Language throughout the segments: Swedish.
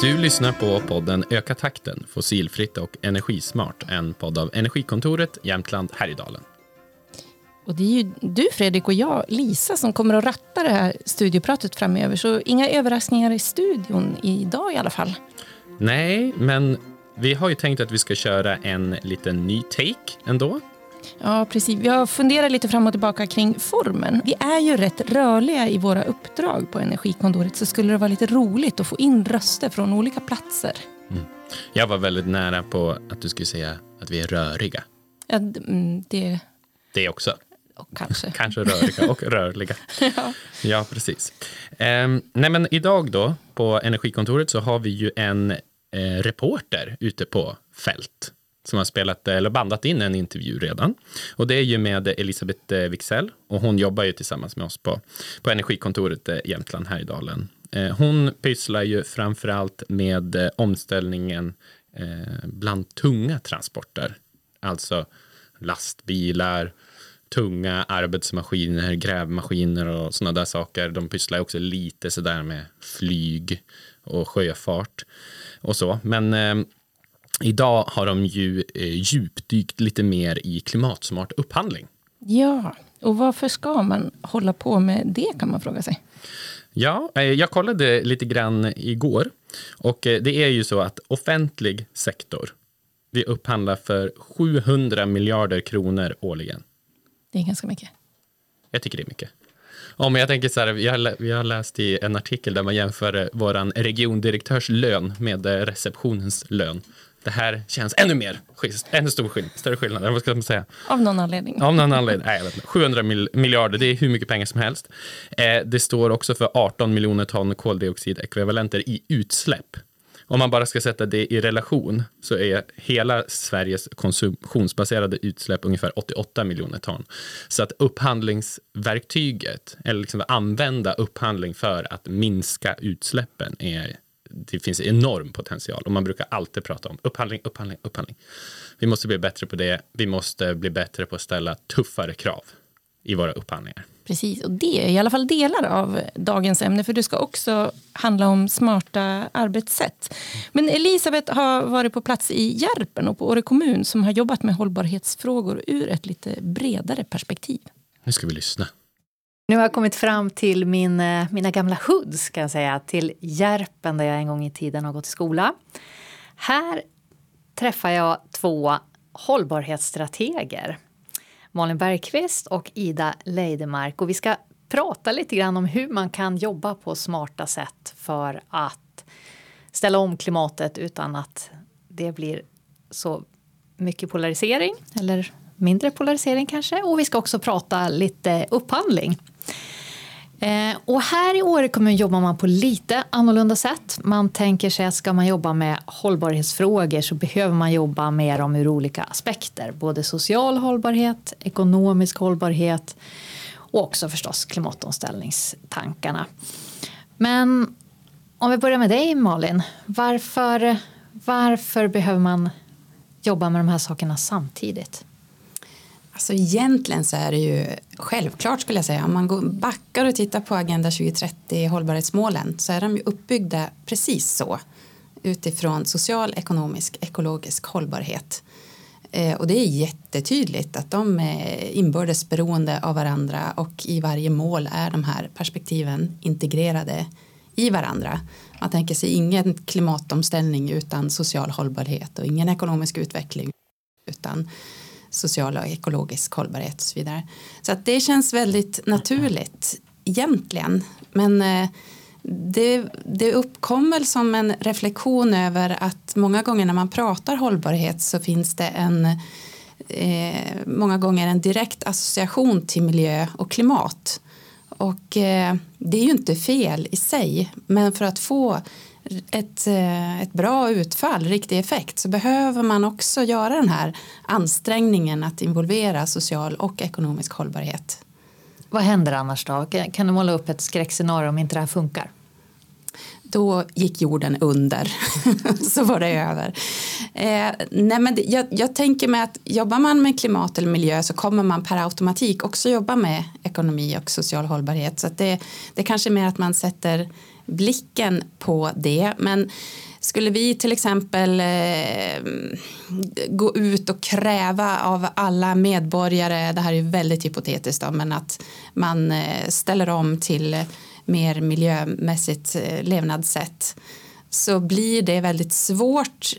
Du lyssnar på podden Öka takten, fossilfritt och energismart. En podd av Energikontoret Jämtland Härjedalen. Och det är ju du Fredrik och jag, Lisa, som kommer att ratta det här studiopratet framöver. Så inga överraskningar i studion idag i alla fall. Nej, men vi har ju tänkt att vi ska köra en liten ny take ändå. Ja, precis. Vi har funderat lite fram och tillbaka kring formen. Vi är ju rätt rörliga i våra uppdrag på Energikontoret så skulle det vara lite roligt att få in röster från olika platser. Mm. Jag var väldigt nära på att du skulle säga att vi är röriga. Ja, mm, det... Det också. Och kanske. kanske röriga och rörliga. ja. ja, precis. Um, nej, men idag då på Energikontoret så har vi ju en eh, reporter ute på fält som har spelat eh, eller bandat in en intervju redan. Och det är ju med Elisabeth eh, Wixell och hon jobbar ju tillsammans med oss på, på Energikontoret eh, i Jämtland Härjedalen. Hon pysslar ju framför allt med omställningen bland tunga transporter, alltså lastbilar, tunga arbetsmaskiner, grävmaskiner och sådana där saker. De pysslar också lite sådär med flyg och sjöfart och så. Men Idag har de ju eh, djupdykt lite mer i klimatsmart upphandling. Ja, och varför ska man hålla på med det kan man fråga sig. Ja, eh, jag kollade lite grann igår och eh, det är ju så att offentlig sektor, vi upphandlar för 700 miljarder kronor årligen. Det är ganska mycket. Jag tycker det är mycket. Ja, men jag tänker så här, vi har, vi har läst i en artikel där man jämför vår regiondirektörs lön med receptionens lön det här känns ännu mer schysst, ännu stor skill större skillnad. Vad ska man säga? Av någon anledning. Av någon anledning. Nej, jag vet inte. 700 mil miljarder, det är hur mycket pengar som helst. Eh, det står också för 18 miljoner ton koldioxidekvivalenter i utsläpp. Om man bara ska sätta det i relation så är hela Sveriges konsumtionsbaserade utsläpp ungefär 88 miljoner ton. Så att upphandlingsverktyget, eller liksom använda upphandling för att minska utsläppen är det finns enorm potential och man brukar alltid prata om upphandling, upphandling, upphandling. Vi måste bli bättre på det. Vi måste bli bättre på att ställa tuffare krav i våra upphandlingar. Precis, och det är i alla fall delar av dagens ämne för det ska också handla om smarta arbetssätt. Men Elisabeth har varit på plats i Järpen och på Åre kommun som har jobbat med hållbarhetsfrågor ur ett lite bredare perspektiv. Nu ska vi lyssna. Nu har jag kommit fram till min, eh, mina gamla hoods, kan jag säga, till Järpen där jag en gång i tiden har gått i skola. Här träffar jag två hållbarhetsstrateger. Malin Bergqvist och Ida Leidemark. Och vi ska prata lite grann om hur man kan jobba på smarta sätt för att ställa om klimatet utan att det blir så mycket polarisering eller mindre polarisering kanske. Och vi ska också prata lite upphandling. Eh, och här i Åre kommun jobbar man på lite annorlunda sätt. Man tänker sig att ska man jobba med hållbarhetsfrågor så behöver man jobba med dem ur olika aspekter. Både social hållbarhet, ekonomisk hållbarhet och också förstås klimatomställningstankarna. Men om vi börjar med dig Malin. Varför, varför behöver man jobba med de här sakerna samtidigt? Alltså egentligen så är det ju självklart skulle jag säga. Om man går backar och tittar på Agenda 2030 hållbarhetsmålen så är de ju uppbyggda precis så utifrån social, ekonomisk, ekologisk hållbarhet. Eh, och det är jättetydligt att de är inbördes beroende av varandra och i varje mål är de här perspektiven integrerade i varandra. Man tänker sig ingen klimatomställning utan social hållbarhet och ingen ekonomisk utveckling utan sociala och ekologisk hållbarhet och så vidare. Så att det känns väldigt naturligt egentligen. Men eh, det, det uppkom väl som en reflektion över att många gånger när man pratar hållbarhet så finns det en eh, många gånger en direkt association till miljö och klimat. Och eh, det är ju inte fel i sig, men för att få ett, eh, ett bra utfall, riktig effekt så behöver man också göra den här ansträngningen att involvera social och ekonomisk hållbarhet. Vad händer annars då? Kan du måla upp ett skräckscenario om inte det här funkar? Då gick jorden under, så var det över. Eh, nej men det, jag, jag, tänker mig att jobbar man med klimat eller miljö så kommer man per automatik också jobba med ekonomi och social hållbarhet. Så det, det är kanske mer att man sätter blicken på det. Men skulle vi till exempel eh, gå ut och kräva av alla medborgare, det här är ju väldigt hypotetiskt då, men att man eh, ställer om till mer miljömässigt eh, levnadssätt så blir det väldigt svårt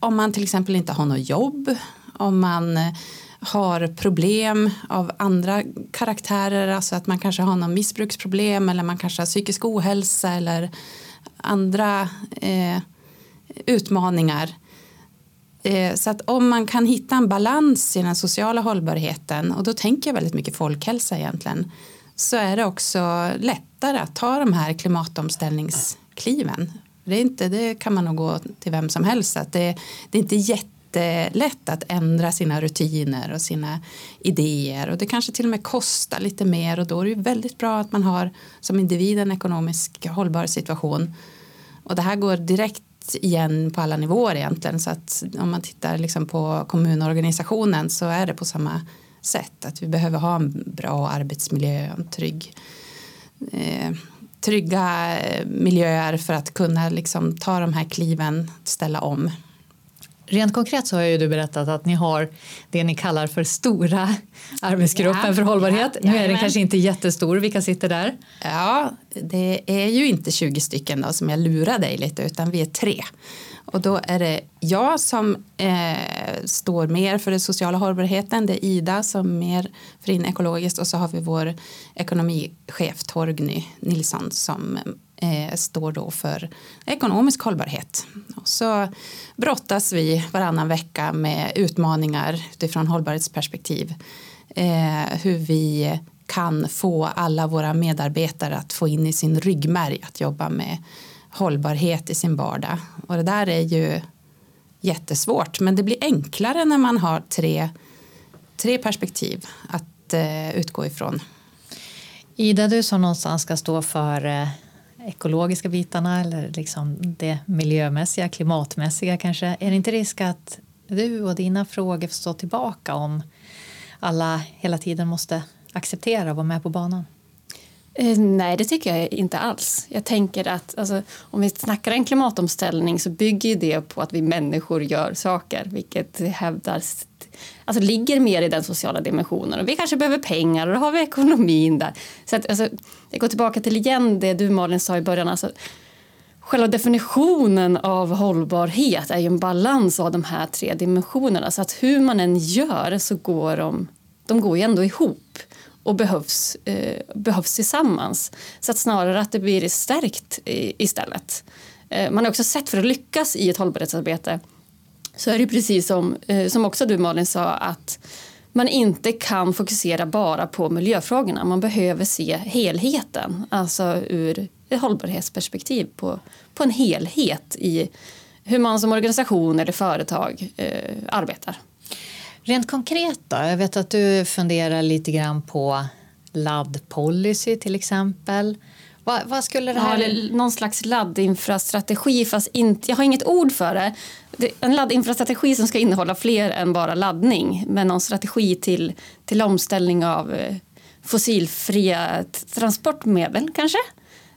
om man till exempel inte har något jobb, om man eh, har problem av andra karaktärer, alltså att man kanske har någon missbruksproblem eller man kanske har psykisk ohälsa eller andra eh, utmaningar. Eh, så att om man kan hitta en balans i den sociala hållbarheten och då tänker jag väldigt mycket folkhälsa egentligen så är det också lättare att ta de här klimatomställningskliven. Det, är inte, det kan man nog gå till vem som helst. Att det, det är inte jättelätt att ändra sina rutiner och sina idéer och det kanske till och med kostar lite mer och då är det ju väldigt bra att man har som individ en ekonomisk hållbar situation. Och det här går direkt igen på alla nivåer egentligen så att om man tittar liksom på kommunorganisationen så är det på samma sätt att vi behöver ha en bra arbetsmiljö, en trygg eh, trygga eh, miljöer för att kunna liksom ta de här kliven, ställa om. Rent konkret så har ju du berättat att ni har det ni kallar för stora arbetsgruppen ja, för hållbarhet. Ja, nu är den kanske inte jättestor, vilka sitter där? Ja, det är ju inte 20 stycken då, som jag lurar dig lite utan vi är tre. Och då är det jag som eh, står mer för den sociala hållbarheten. Det är Ida som mer för in ekologiskt och så har vi vår ekonomichef Torgny Nilsson som eh, står då för ekonomisk hållbarhet. Så brottas vi varannan vecka med utmaningar utifrån hållbarhetsperspektiv. Eh, hur vi kan få alla våra medarbetare att få in i sin ryggmärg att jobba med hållbarhet i sin vardag. Och det där är ju jättesvårt men det blir enklare när man har tre, tre perspektiv att eh, utgå ifrån. Ida, du som någonstans ska stå för eh, ekologiska bitarna eller liksom det miljömässiga, klimatmässiga kanske. Är det inte risk att du och dina frågor får stå tillbaka om alla hela tiden måste acceptera och vara med på banan? Eh, nej, det tycker jag inte alls. Jag tänker att alltså, om vi snackar en klimatomställning så bygger det på att vi människor gör saker, vilket hävdas alltså, ligger mer i den sociala dimensionen. Och vi kanske behöver pengar och då har vi ekonomin där. Så att, alltså, jag går tillbaka till igen det du Malin sa i början. Alltså, själva definitionen av hållbarhet är ju en balans av de här tre dimensionerna. Så att hur man än gör så går de, de går ju ändå ihop och behövs, eh, behövs tillsammans. Så att snarare att det blir stärkt i, istället. Eh, man har också sett för att lyckas i ett hållbarhetsarbete så är det precis som, eh, som också du Malin sa att man inte kan fokusera bara på miljöfrågorna. Man behöver se helheten, alltså ur ett hållbarhetsperspektiv på, på en helhet i hur man som organisation eller företag eh, arbetar. Rent konkret då? Jag vet att du funderar lite grann på laddpolicy till exempel. Vad, vad, skulle det här... Ja, någon slags laddinfrastrategi fast inte, jag har inget ord för det. det en laddinfrastrategi som ska innehålla fler än bara laddning med någon strategi till, till omställning av eh, fossilfria transportmedel kanske?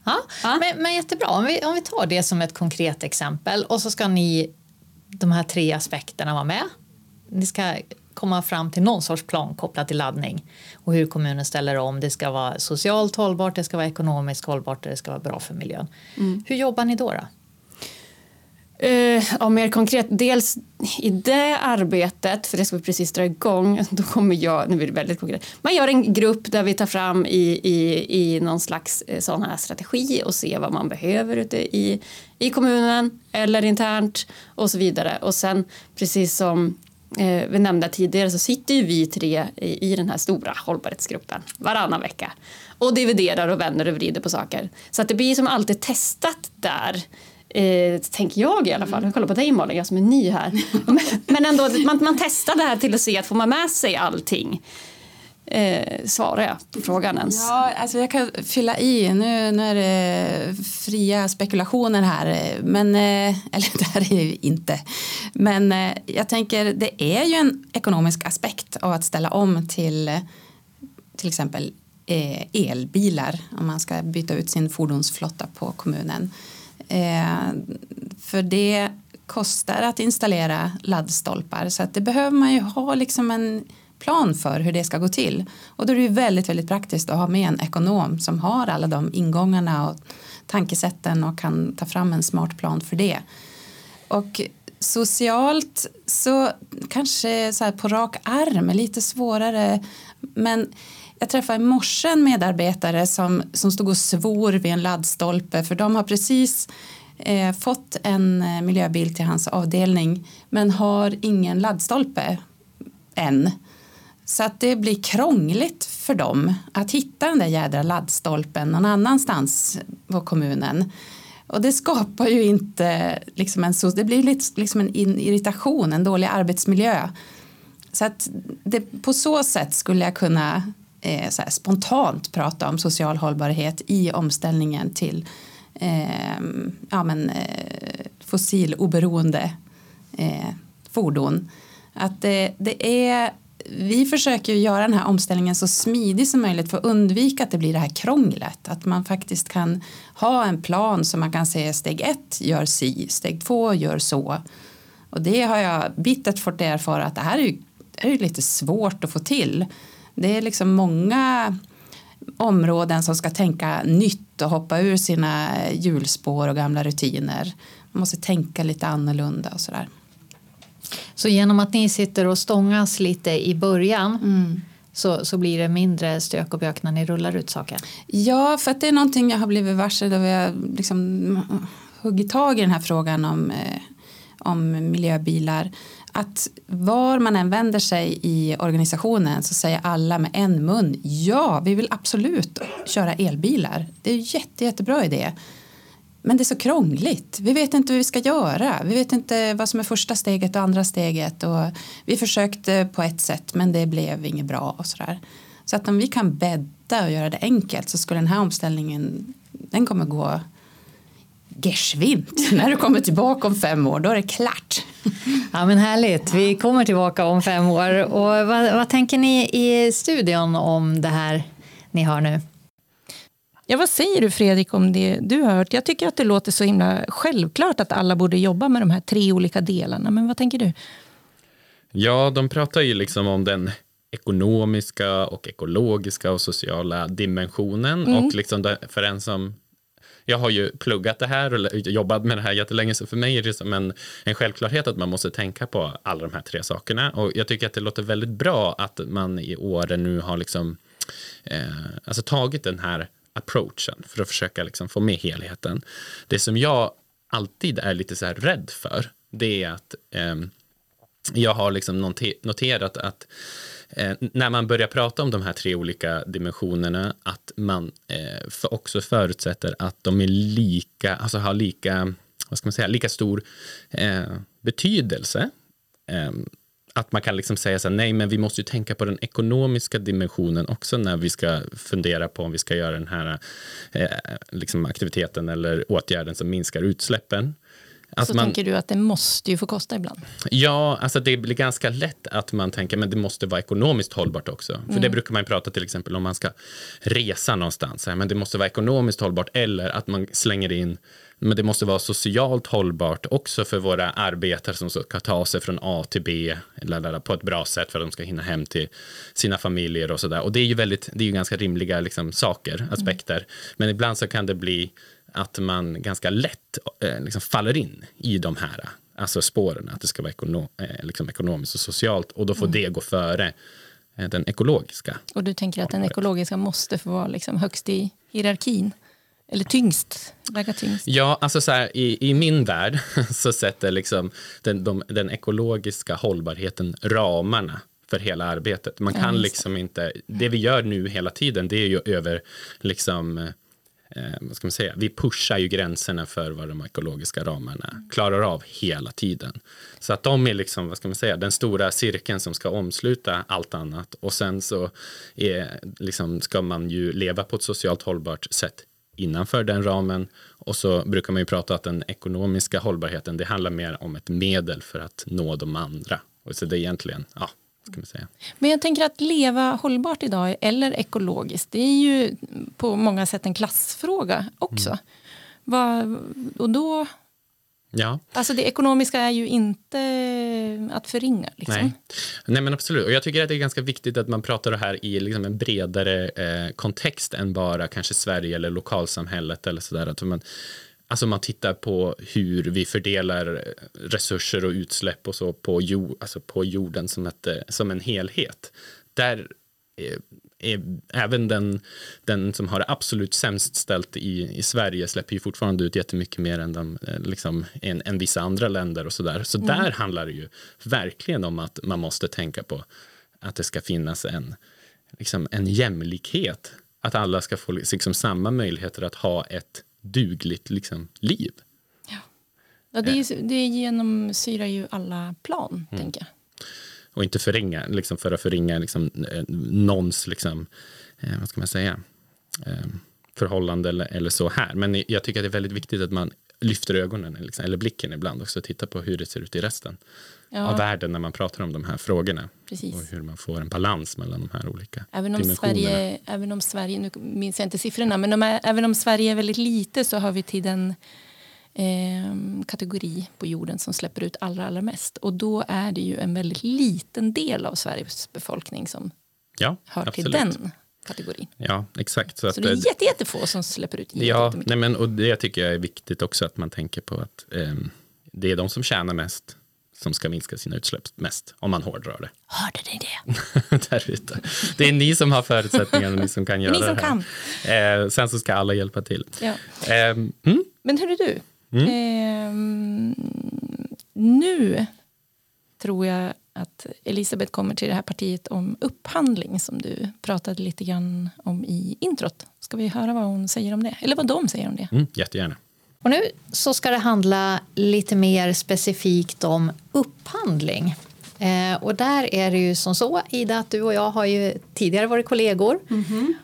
Ja, ja. Men, men jättebra. Om vi, om vi tar det som ett konkret exempel och så ska ni de här tre aspekterna vara med. Ni ska komma fram till någon sorts plan kopplat till laddning och hur kommunen ställer om. Det ska vara socialt hållbart, det ska vara ekonomiskt hållbart och det ska vara bra för miljön. Mm. Hur jobbar ni då? då? Uh, ja, mer konkret, dels i det arbetet, för det ska vi precis dra igång, då kommer jag, nu blir det väldigt konkret, man gör en grupp där vi tar fram i, i, i någon slags eh, sån här strategi och ser vad man behöver ute i, i kommunen eller internt och så vidare. Och sen precis som eh, vi nämnde tidigare så sitter ju vi tre i, i den här stora hållbarhetsgruppen varannan vecka och dividerar och vänder och vrider på saker. Så att det blir som alltid testat där. Eh, tänker jag i alla fall. Jag kollar på dig Malin, jag som är ny här. Men ändå, man, man testar det här till att se att får man med sig allting eh, svarar jag på frågan ens? Ja, alltså jag kan fylla i. Nu, nu är det fria spekulationer här. Men, eh, eller det här är ju inte. Men eh, jag tänker det är ju en ekonomisk aspekt av att ställa om till till exempel eh, elbilar om man ska byta ut sin fordonsflotta på kommunen. Eh, för det kostar att installera laddstolpar så att det behöver man ju ha liksom en plan för hur det ska gå till. Och då är det ju väldigt, väldigt praktiskt att ha med en ekonom som har alla de ingångarna och tankesätten och kan ta fram en smart plan för det. Och socialt så kanske så här på rak arm är lite svårare men jag träffade i morse en medarbetare som, som stod och svor vid en laddstolpe för de har precis eh, fått en eh, miljöbil till hans avdelning men har ingen laddstolpe än. Så att det blir krångligt för dem att hitta den där jädra laddstolpen någon annanstans på kommunen. Och det skapar ju inte liksom en, det blir liksom en irritation, en dålig arbetsmiljö. Så att det, på så sätt skulle jag kunna eh, här, spontant prata om social hållbarhet i omställningen till eh, ja, men, eh, fossiloberoende eh, fordon. Att det, det är vi försöker göra den här omställningen så smidig som möjligt för att undvika att det blir det här krånglet. Att man faktiskt kan ha en plan som man kan säga steg ett gör si, steg två gör så. Och det har jag bittert fått erfara att det här är ju, det är ju lite svårt att få till. Det är liksom många områden som ska tänka nytt och hoppa ur sina hjulspår och gamla rutiner. Man måste tänka lite annorlunda och sådär. Så genom att ni sitter och stångas lite i början mm. så, så blir det mindre stök och bök när ni rullar ut saker? Ja, för att det är någonting jag har blivit varse då vi har liksom huggit tag i den här frågan om, eh, om miljöbilar. Att var man än vänder sig i organisationen så säger alla med en mun ja, vi vill absolut köra elbilar. Det är jätte, jättebra idé. Men det är så krångligt. Vi vet inte hur vi ska göra. Vi vet inte vad som är första steget och andra steget. Och vi försökte på ett sätt men det blev inget bra. och Så, där. så att om vi kan bädda och göra det enkelt så skulle den här omställningen den kommer gå geschwint. När du kommer tillbaka om fem år, då är det klart. Ja men härligt, vi kommer tillbaka om fem år. Och vad, vad tänker ni i studion om det här ni har nu? Ja, vad säger du Fredrik om det du har hört? Jag tycker att det låter så himla självklart att alla borde jobba med de här tre olika delarna. Men vad tänker du? Ja, de pratar ju liksom om den ekonomiska och ekologiska och sociala dimensionen. Mm. Och liksom för en som jag har ju pluggat det här och jobbat med det här jättelänge, så för mig är det som en, en självklarhet att man måste tänka på alla de här tre sakerna. Och jag tycker att det låter väldigt bra att man i åren nu har liksom, eh, alltså tagit den här approachen för att försöka liksom få med helheten. Det som jag alltid är lite så här rädd för, det är att eh, jag har liksom noterat att eh, när man börjar prata om de här tre olika dimensionerna, att man eh, för också förutsätter att de är lika, alltså har lika, vad ska man säga, lika stor eh, betydelse ehm, att man kan liksom säga så här, nej, men vi måste ju tänka på den ekonomiska dimensionen också när vi ska fundera på om vi ska göra den här eh, liksom aktiviteten eller åtgärden som minskar utsläppen. Att så man, tänker du att det måste ju få kosta ibland? Ja, alltså det blir ganska lätt att man tänker men det måste vara ekonomiskt hållbart också. För mm. det brukar man prata till exempel om man ska resa någonstans. Men det måste vara ekonomiskt hållbart eller att man slänger in men det måste vara socialt hållbart också för våra arbetare som ska ta sig från A till B på ett bra sätt för att de ska hinna hem till sina familjer och sådär. Och det är ju väldigt, det är ju ganska rimliga liksom, saker, aspekter. Mm. Men ibland så kan det bli att man ganska lätt eh, liksom faller in i de här alltså spåren, att det ska vara ekonom, eh, liksom ekonomiskt och socialt och då får mm. det gå före eh, den ekologiska. Och du tänker att den ekologiska måste få vara liksom högst i hierarkin? Eller tyngst? Väga tyngst? Ja, alltså så här, i, i min värld så sätter liksom den, de, den ekologiska hållbarheten ramarna för hela arbetet. Man kan ja, liksom inte, det vi gör nu hela tiden, det är ju över liksom eh, vad ska man säga, vi pushar ju gränserna för vad de ekologiska ramarna klarar av hela tiden. Så att de är liksom, vad ska man säga, den stora cirkeln som ska omsluta allt annat och sen så är, liksom, ska man ju leva på ett socialt hållbart sätt innanför den ramen. Och så brukar man ju prata att den ekonomiska hållbarheten, det handlar mer om ett medel för att nå de andra. Och så det är egentligen, ja, Ska man säga. Men jag tänker att leva hållbart idag eller ekologiskt, det är ju på många sätt en klassfråga också. Mm. Vad, och då, Ja. alltså det ekonomiska är ju inte att förringa. Liksom. Nej. Nej, men absolut. Och jag tycker att det är ganska viktigt att man pratar det här i liksom en bredare eh, kontext än bara kanske Sverige eller lokalsamhället eller sådär. Att man, alltså man tittar på hur vi fördelar resurser och utsläpp och så på, jord, alltså på jorden som, ett, eh, som en helhet. Där är, även den, den som har det absolut sämst ställt i, i Sverige släpper ju fortfarande ut jättemycket mer än, de, eh, liksom, än, än vissa andra länder och sådär. Så där handlar det ju verkligen om att man måste tänka på att det ska finnas en, liksom, en jämlikhet. Att alla ska få liksom, samma möjligheter att ha ett dugligt liksom, liv. Ja, det, är, ju- det genomsyrar ju alla plan, Mm. tänker jag. Och inte förringa, liksom, för att förringa liksom, eh, någons, liksom, eh, vad ska man säga, eh, förhållande eller, eller så här. Men jag tycker att det är väldigt viktigt att man lyfter ögonen liksom, eller blicken ibland också och tittar på hur det ser ut i resten Ja. av världen när man pratar om de här frågorna. Precis. Och hur man får en balans mellan de här olika Även om, dimensionerna. Sverige, även om Sverige, nu minns jag inte siffrorna, men är, även om Sverige är väldigt lite så har vi till den eh, kategori på jorden som släpper ut allra, allra mest. Och då är det ju en väldigt liten del av Sveriges befolkning som Ja, hör till absolut. den kategorin. Ja, exakt. Så, Så att, det eh, är jätte, jättefå som släpper ut Ja, nej men, och det tycker jag är viktigt också att man tänker på att ehm, det är de som tjänar mest som ska minska sina utsläpp mest, om man hårdrar det. Hörde ni det? Där ute. Det är ni som har förutsättningarna, ni som kan göra Ni som det kan. här. Eh, sen så ska alla hjälpa till. Ja. Ehm, mm, Men hörru du, ehm, nu tror jag att Elisabeth kommer till det här partiet om upphandling som du pratade lite grann om i introt. Ska vi höra vad hon säger om det? Eller vad de säger om det? mm, jättegärna. Och nu så ska det handla lite mer specifikt om upphandling. Eh, och där är det ju som så, Ida, att du och jag har ju tidigare varit kollegor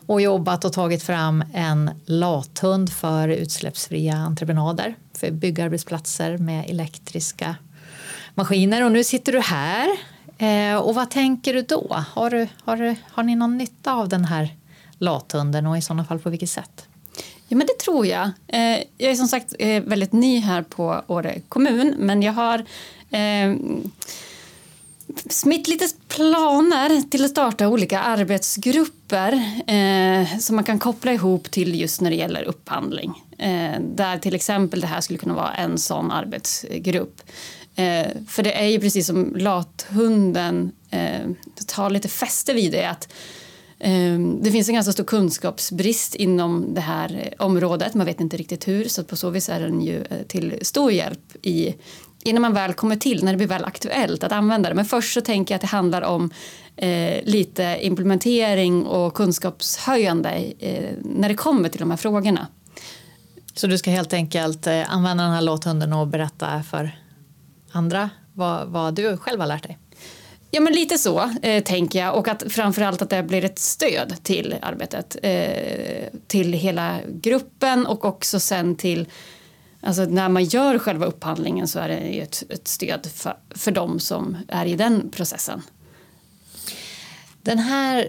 och jobbat och tagit fram en lathund för utsläppsfria entreprenader för byggarbetsplatser med elektriska maskiner. Och nu sitter du här. Eh, och vad tänker du då? Har, du, har, du, har ni någon nytta av den här lathunden och i sådana fall på vilket sätt? Ja, men det tror jag. Eh, jag är som sagt eh, väldigt ny här på Åre kommun men jag har Smittlites planer till att starta olika arbetsgrupper eh, som man kan koppla ihop till just när det gäller upphandling. Eh, där till exempel det här skulle kunna vara en sån arbetsgrupp. Eh, för det är ju precis som lathunden eh, tar lite fäste vid det att eh, det finns en ganska stor kunskapsbrist inom det här området. Man vet inte riktigt hur, så på så vis är den ju eh, till stor hjälp i innan man väl kommer till, när det blir väl aktuellt att använda det. Men först så tänker jag att det handlar om eh, lite implementering och kunskapshöjande eh, när det kommer till de här frågorna. Så du ska helt enkelt eh, använda den här låthunden och berätta för andra vad, vad du själv har lärt dig? Ja, men lite så eh, tänker jag. Och att framförallt att det blir ett stöd till arbetet. Eh, till hela gruppen och också sen till Alltså när man gör själva upphandlingen så är det ju ett, ett stöd för, för dem som är i den processen. Den här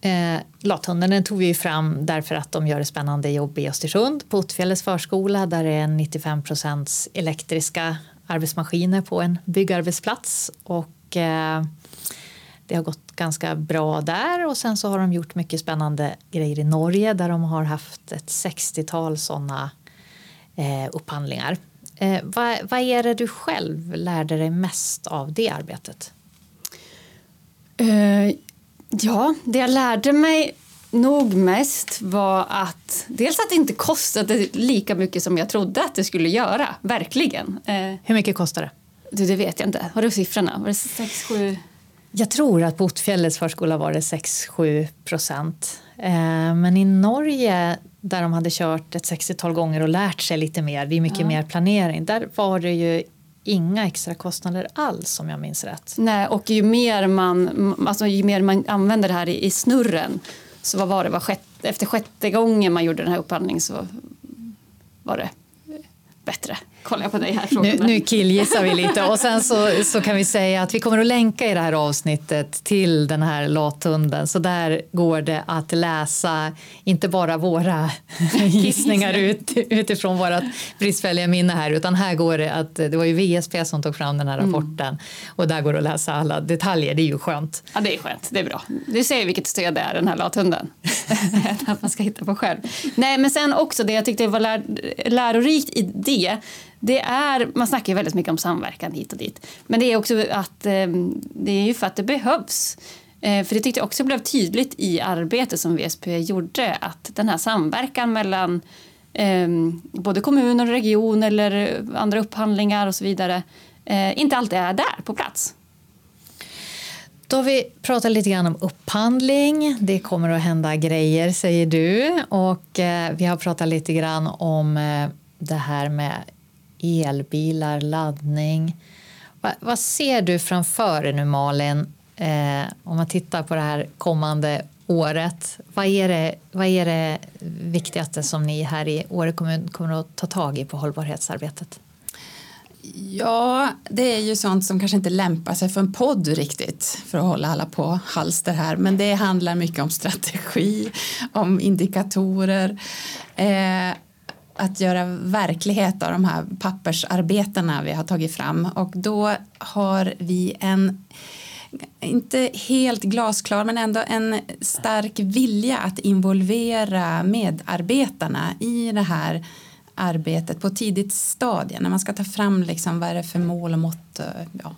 eh, lathunden den tog vi fram därför att de gör ett spännande jobb i Östersund på Ottfjällets förskola där det är 95 procents elektriska arbetsmaskiner på en byggarbetsplats. Och, eh, det har gått ganska bra där och sen så har de gjort mycket spännande grejer i Norge där de har haft ett 60-tal sådana eh, upphandlingar. Eh, vad, vad är det du själv lärde dig mest av det arbetet? Eh, ja, det jag lärde mig nog mest var att dels att det inte kostade lika mycket som jag trodde att det skulle göra. Verkligen. Eh, Hur mycket kostar det? du, det vet jag inte. Har du siffrorna? Var det 6, 7? Jag tror att på Ottfjällets förskola var det 6-7 procent. Eh, men i Norge där de hade kört ett 60-tal gånger och lärt sig lite mer, det är mycket mer planering, där var det ju inga extra kostnader alls om jag minns rätt. Nej, och ju mer man, alltså, ju mer man använder det här i, i snurren så vad var det, var sjätte, efter sjätte gången man gjorde den här upphandlingen så var det bättre. Kollar jag på dig här. Nu, nu killgissar vi lite och sen så, så kan vi säga att vi kommer att länka i det här avsnittet till den här lathunden så där går det att läsa inte bara våra gissningar ut, utifrån vårt bristfälliga minne här utan här går det att det var ju VSP som tog fram den här mm. rapporten mm. och där går det att läsa alla detaljer. Det är ju skönt. Ja, det är skönt. Det är bra. Du ser vilket stöd det är den här lathunden. att man ska hitta på själv. Nej, men sen också det jag tyckte var lär, lärorikt i det det är, man snackar ju väldigt mycket om samverkan hit och dit. Men det är också att ehm, det är ju för att det behövs. Eh, för det tyckte jag också blev tydligt i arbetet som VSP gjorde att den här samverkan mellan eh, både kommuner och region eller andra upphandlingar och så vidare eh, inte alltid är där på plats. Då har vi pratat lite grann om upphandling. Det kommer att hända grejer, säger du. Och eh, vi har pratat lite grann om eh, det här med elbilar, laddning. Va, vad ser du framför dig nu, Malin, eh, om man tittar på det här kommande året? Vad är, det, vad är det viktigaste som ni här i Åre kommun kommer att ta tag i på hållbarhetsarbetet? Ja, det är ju sånt som kanske inte lämpar sig för en podd riktigt för att hålla alla på halster här. Men det handlar mycket om strategi, om indikatorer. Eh, att göra verklighet av de här pappersarbetena vi har tagit fram. Och då har vi en inte helt glasklar men ändå en stark vilja att involvera medarbetarna i det här arbetet på tidigt stadie. När man ska ta fram liksom vad är det för mål och mått eh, ja,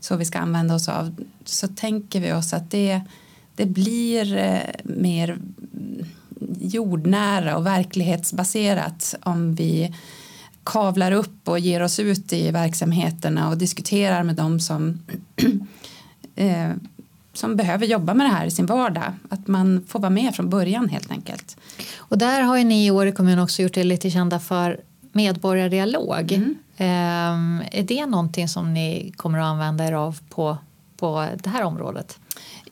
så vi ska använda oss av så tänker vi oss att det, det blir eh, mer jordnära och verklighetsbaserat om vi kavlar upp och ger oss ut i verksamheterna och diskuterar med dem som, eh, som behöver jobba med det här i sin vardag. Att man får vara med från början helt enkelt. Och där har ju ni i Åre kommun också gjort er lite kända för medborgardialog. Mm. Eh, är det någonting som ni kommer att använda er av på, på det här området?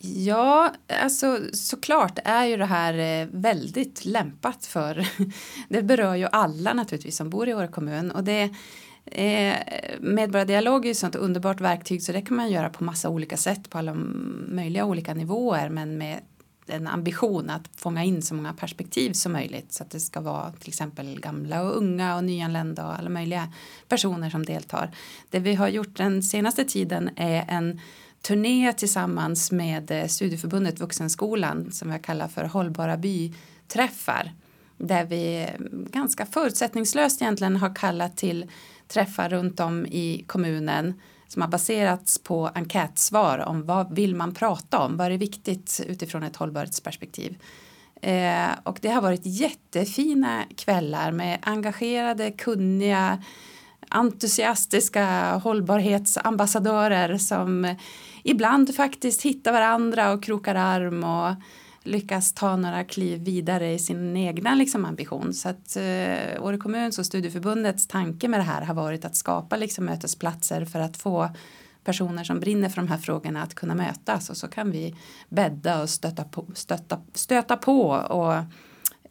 Ja, alltså såklart är ju det här eh, väldigt lämpat för det berör ju alla naturligtvis som bor i Åre kommun och det eh, medborgardialog är ju ett sånt underbart verktyg så det kan man göra på massa olika sätt på alla möjliga olika nivåer men med en ambition att fånga in så många perspektiv som möjligt så att det ska vara till exempel gamla och unga och nyanlända och alla möjliga personer som deltar. Det vi har gjort den senaste tiden är en turné tillsammans med eh, studieförbundet Vuxenskolan som jag kallar för Hållbara byträffar där vi eh, ganska förutsättningslöst egentligen har kallat till träffar runt om i kommunen som har baserats på enkätsvar om vad vill man prata om, vad är viktigt utifrån ett hållbarhetsperspektiv. Eh, och det har varit jättefina kvällar med engagerade, kunniga, entusiastiska hållbarhetsambassadörer som ibland faktiskt hittar varandra och krokar arm och lyckas ta några kliv vidare i sin egna liksom, ambition. Så att eh, Åre kommuns och studieförbundets tanke med det här har varit att skapa liksom, mötesplatser för att få personer som brinner för de här frågorna att kunna mötas och så kan vi bädda och stöta på, stöta, stöta på och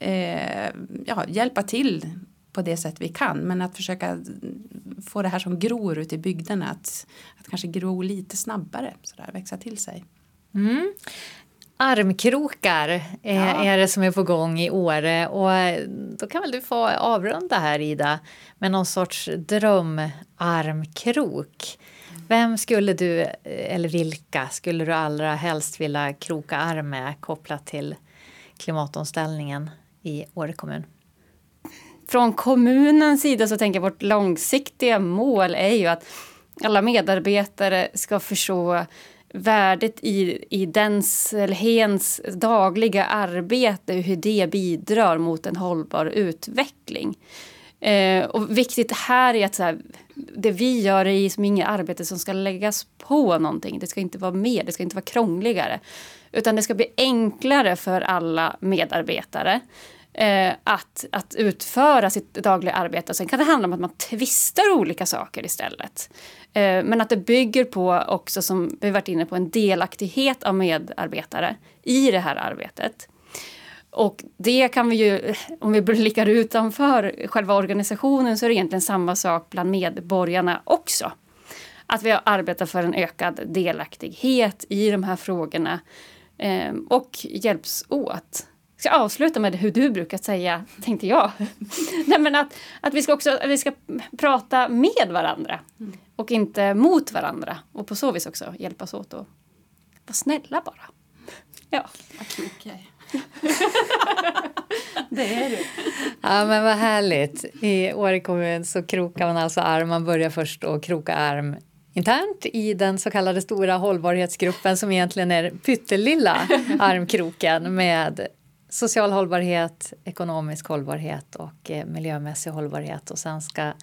eh, ja, hjälpa till på det sätt vi kan. Men att försöka få det här som gror ute i bygderna att, att kanske gro lite snabbare, så där, växa till sig. Mm. Armkrokar är, ja. är det som är på gång i Åre och då kan väl du få avrunda här Ida med någon sorts drömarmkrok. Vem skulle du, eller vilka, skulle du allra helst vilja kroka arm med kopplat till klimatomställningen i Åre kommun? Från kommunens sida så tänker jag vårt långsiktiga mål är ju att alla medarbetare ska förstå värdet i, i dens eller hens dagliga arbete, hur det bidrar mot en hållbar utveckling. Eh, och viktigt här är att så här, det vi gör är liksom inget arbete som ska läggas på någonting. Det ska inte vara mer, det ska inte vara krångligare. Utan det ska bli enklare för alla medarbetare eh, att, att utföra sitt dagliga arbete. Sen kan det handla om att man tvistar olika saker istället. Eh, men att det bygger på också, som vi varit inne på, en delaktighet av medarbetare i det här arbetet. Och det kan vi ju, om vi blickar utanför själva organisationen så är det egentligen samma sak bland medborgarna också. Att vi arbetar för en ökad delaktighet i de här frågorna eh, och hjälps åt. Jag ska avsluta med hur du brukar säga, tänkte jag. Nej, men att, att vi ska också att vi ska prata med varandra och inte mot varandra. Och på så vis också hjälpas åt och vara snälla bara. Ja. Okay. det är du. Ja, men vad härligt. I Åre kommun så krokar man alltså arm. Man börjar först att kroka arm internt i den så kallade stora hållbarhetsgruppen som egentligen är pyttelilla armkroken med social hållbarhet, ekonomisk hållbarhet och eh, miljömässig hållbarhet. Och sen ska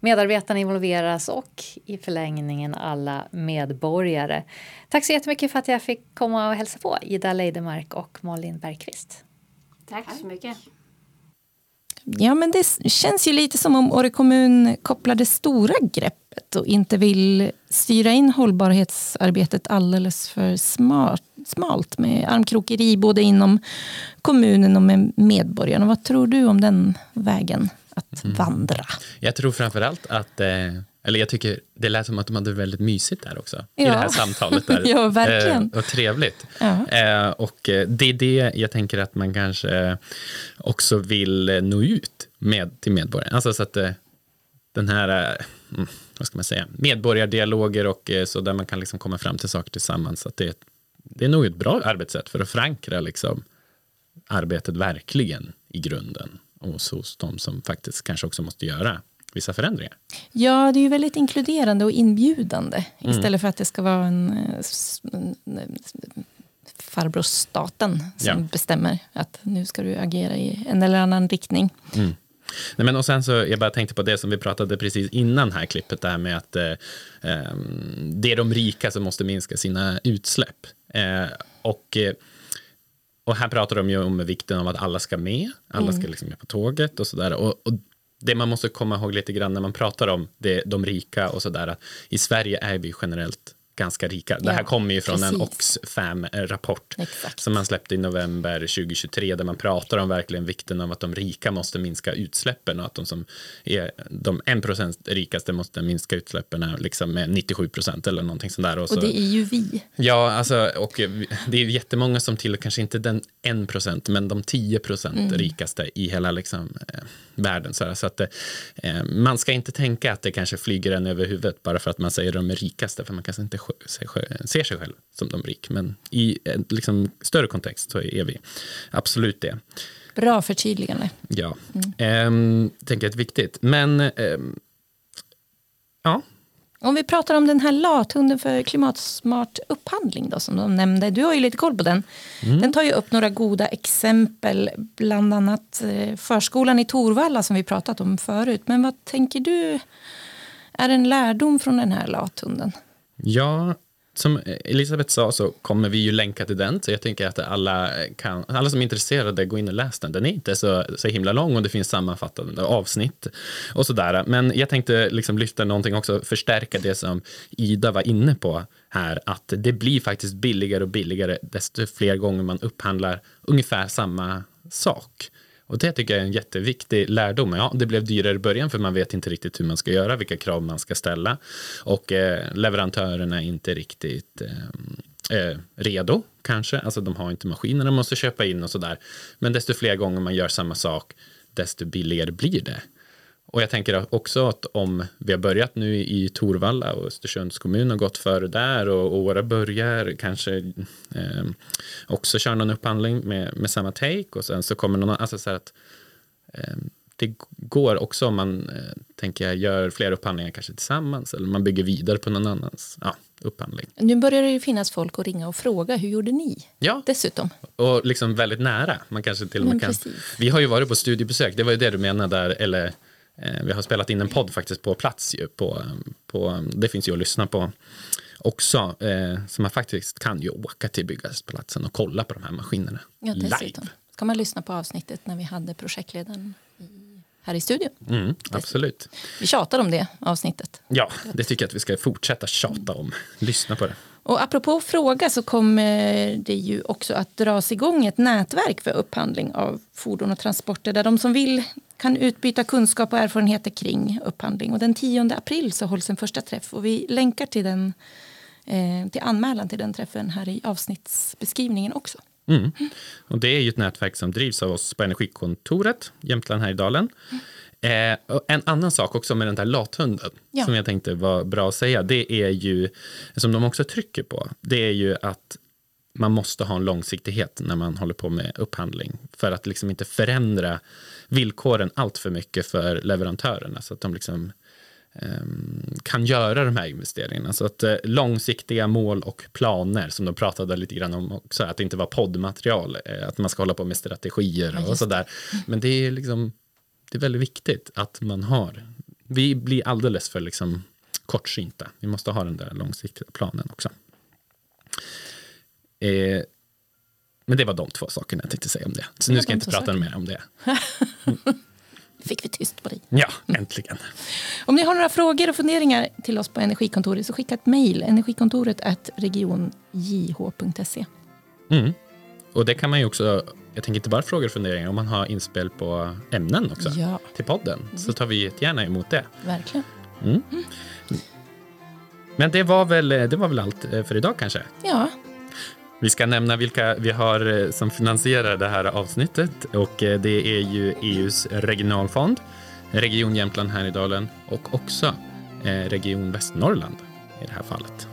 medarbetarna involveras och i förlängningen alla medborgare. Tack så jättemycket för att jag fick komma och hälsa på Ida Leidemark och Malin Bergqvist. Tack så mycket. Ja, men det känns ju lite som om Åre kommun kopplar det stora greppet och inte vill styra in hållbarhetsarbetet alldeles för smart, smalt med armkrokeri både inom kommunen och med medborgarna. Vad tror du om den vägen att mm. vandra? Jag tror framförallt att eh, eller jag tycker det lät som att de hade väldigt mysigt där också. Ja. I det här samtalet. Där. ja, verkligen. Eh, och trevligt. Ja. Eh, och det är det jag tänker att man kanske också vill nå ut med till medborgarna. Alltså så att eh, den här, mm, vad ska man säga, medborgardialoger och så där man kan liksom komma fram till saker tillsammans. Att det, det är nog ett bra arbetssätt för att förankra liksom arbetet verkligen i grunden hos, hos de som faktiskt kanske också måste göra vissa förändringar. Ja, det är ju väldigt inkluderande och inbjudande mm. istället för att det ska vara en, en, en farbror staten som ja. bestämmer att nu ska du agera i en eller annan riktning. Mm. Nej, men och sen så, jag bara tänkte på det som vi pratade precis innan här klippet, det här med att eh, ehm, det är de rika som måste minska sina utsläpp. Eh, och, eh, och här pratar de ju om vikten av att alla ska med, alla mm. ska liksom med på tåget och sådär. Och, och det man måste komma ihåg lite grann när man pratar om det, de rika och sådär, i Sverige är vi generellt ganska rika. Ja, det här kommer ju från precis. en Oxfam-rapport som man släppte i november 2023 där man pratar om verkligen vikten av att de rika måste minska utsläppen och att de som är de 1% rikaste måste minska utsläppen liksom med 97 procent eller någonting sånt där. Och, så, och det är ju vi. Ja, alltså, och det är jättemånga som till kanske inte den 1% men de 10 procent mm. rikaste i hela liksom, eh, världen. Så, så att eh, man ska inte tänka att det kanske flyger en över huvudet bara för att man säger de är rikaste för man kanske inte ser sig själv som de rik. Men i en liksom, större kontext så är vi absolut det. Bra förtydligande. Ja, mm. ehm, tänker jag är viktigt. Men ehm, ja. Om vi pratar om den här lathunden för klimatsmart upphandling då, som de nämnde. Du har ju lite koll på den. Mm. Den tar ju upp några goda exempel, bland annat eh, förskolan i Torvalla som vi pratat om förut. Men vad tänker du är en lärdom från den här lathunden? Ja, som Elisabeth sa så kommer vi ju länka till den, så jag tänker att alla, kan, alla som är intresserade, gå in och läs den. Den är inte så, så himla lång och det finns sammanfattande avsnitt och sådär. Men jag tänkte liksom lyfta någonting också, förstärka det som Ida var inne på här, att det blir faktiskt billigare och billigare desto fler gånger man upphandlar ungefär samma sak. Och det tycker jag är en jätteviktig lärdom. Ja, det blev dyrare i början för man vet inte riktigt hur man ska göra, vilka krav man ska ställa. Och eh, leverantörerna är inte riktigt eh, eh redo kanske. Alltså de har inte maskinerna de måste köpa in och sådär. Men desto fler gånger man gör samma sak, desto billigare blir det. Och jag tänker också att om vi har börjat nu i Torvalla och Östersunds kommun har gått före där och Åre börjar kanske eh, också köra någon upphandling med, med samma take och sen så kommer någon, alltså så att eh, det går också om man eh, tänker jag, gör fler upphandlingar kanske tillsammans eller man bygger vidare på någon annans ja, upphandling. Nu börjar det ju finnas folk att ringa och fråga hur gjorde ni? Ja, dessutom. Och liksom väldigt nära. Man kanske till och med kan. Vi har ju varit på studiebesök, det var ju det du menade där, eller vi har spelat in en podd faktiskt på plats ju, på, på, det finns ju att lyssna på också. Eh, så man faktiskt kan ju åka till byggarbetsplatsen och kolla på de här maskinerna ja, live. Ska man lyssna på avsnittet när vi hade projektledaren i, här i studion. Mm, absolut. Vi tjatar om det avsnittet. Ja, det tycker jag att vi ska fortsätta tjata om. Lyssna på det. Och apropå fråga så kommer det ju också att dras igång ett nätverk för upphandling av fordon och transporter där de som vill kan utbyta kunskap och erfarenheter kring upphandling. Och den 10 april så hålls en första träff och vi länkar till, den, eh, till anmälan till den träffen här i avsnittsbeskrivningen också. Mm. Och det är ju ett nätverk som drivs av oss på Energikontoret, Jämtland Härjedalen. Eh, en annan sak också med den där lathunden, ja. som jag tänkte var bra att säga, det är ju, som de också trycker på, det är ju att man måste ha en långsiktighet när man håller på med upphandling, för att liksom inte förändra villkoren allt för mycket för leverantörerna, så att de liksom Ehm, kan göra de här investeringarna. Så att eh, långsiktiga mål och planer som de pratade lite grann om också, att det inte var poddmaterial, eh, att man ska hålla på med strategier och ja, sådär. Men det är liksom, det är väldigt viktigt att man har, vi blir alldeles för liksom kortsynta. Vi måste ha den där långsiktiga planen också. Eh, men det var de två sakerna jag tänkte säga om det. Så nu ska jag inte prata mer om det. fick vi tyst på dig. Ja, äntligen. Om ni har några frågor och funderingar till oss på Energikontoret så skicka ett mejl. Energikontoret regionjh.se. Mm. Och det kan man ju också, jag tänker inte bara frågor och funderingar, om man har inspel på ämnen också ja. till podden så tar vi gärna emot det. Verkligen. Mm. Mm. Men det var, väl, det var väl allt för idag kanske? Ja. Vi ska nämna vilka vi har eh, som finansierar det här avsnittet och eh, det är ju EUs regionalfond, Region Jämtland Härjedalen och också eh, Region Västernorrland i det här fallet.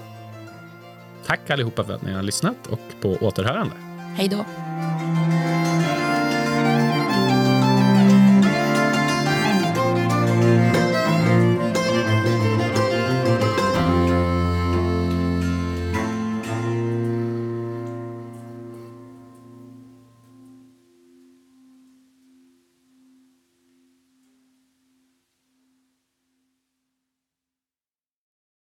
Tack allihopa för att ni har lyssnat och på återhörande. Hej då.